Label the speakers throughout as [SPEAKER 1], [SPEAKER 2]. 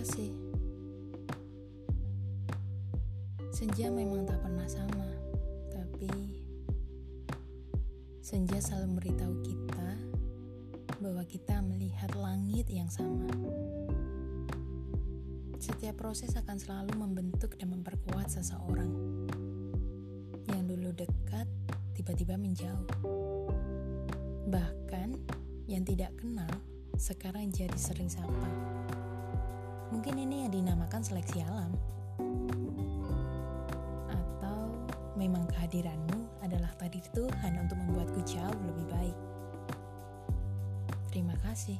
[SPEAKER 1] kasih. Senja memang tak pernah sama, tapi senja selalu memberitahu kita bahwa kita melihat langit yang sama. Setiap proses akan selalu membentuk dan memperkuat seseorang yang dulu dekat, tiba-tiba menjauh, bahkan yang tidak kenal sekarang jadi sering sapa. Mungkin ini yang dinamakan seleksi alam. Atau memang kehadiranmu adalah takdir Tuhan untuk membuatku jauh lebih baik. Terima kasih.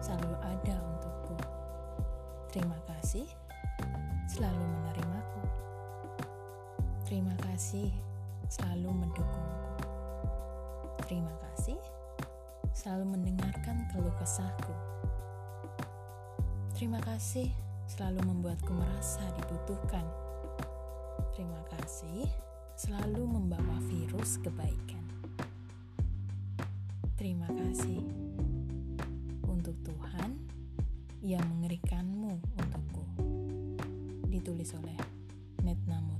[SPEAKER 1] Selalu ada untukku. Terima kasih selalu menerimaku. Terima kasih selalu mendukungku. Terima kasih selalu mendengarkan keluh kesahku. Terima kasih selalu membuatku merasa dibutuhkan. Terima kasih selalu membawa virus kebaikan. Terima kasih untuk Tuhan yang mengerikanmu untukku. Ditulis oleh Netnam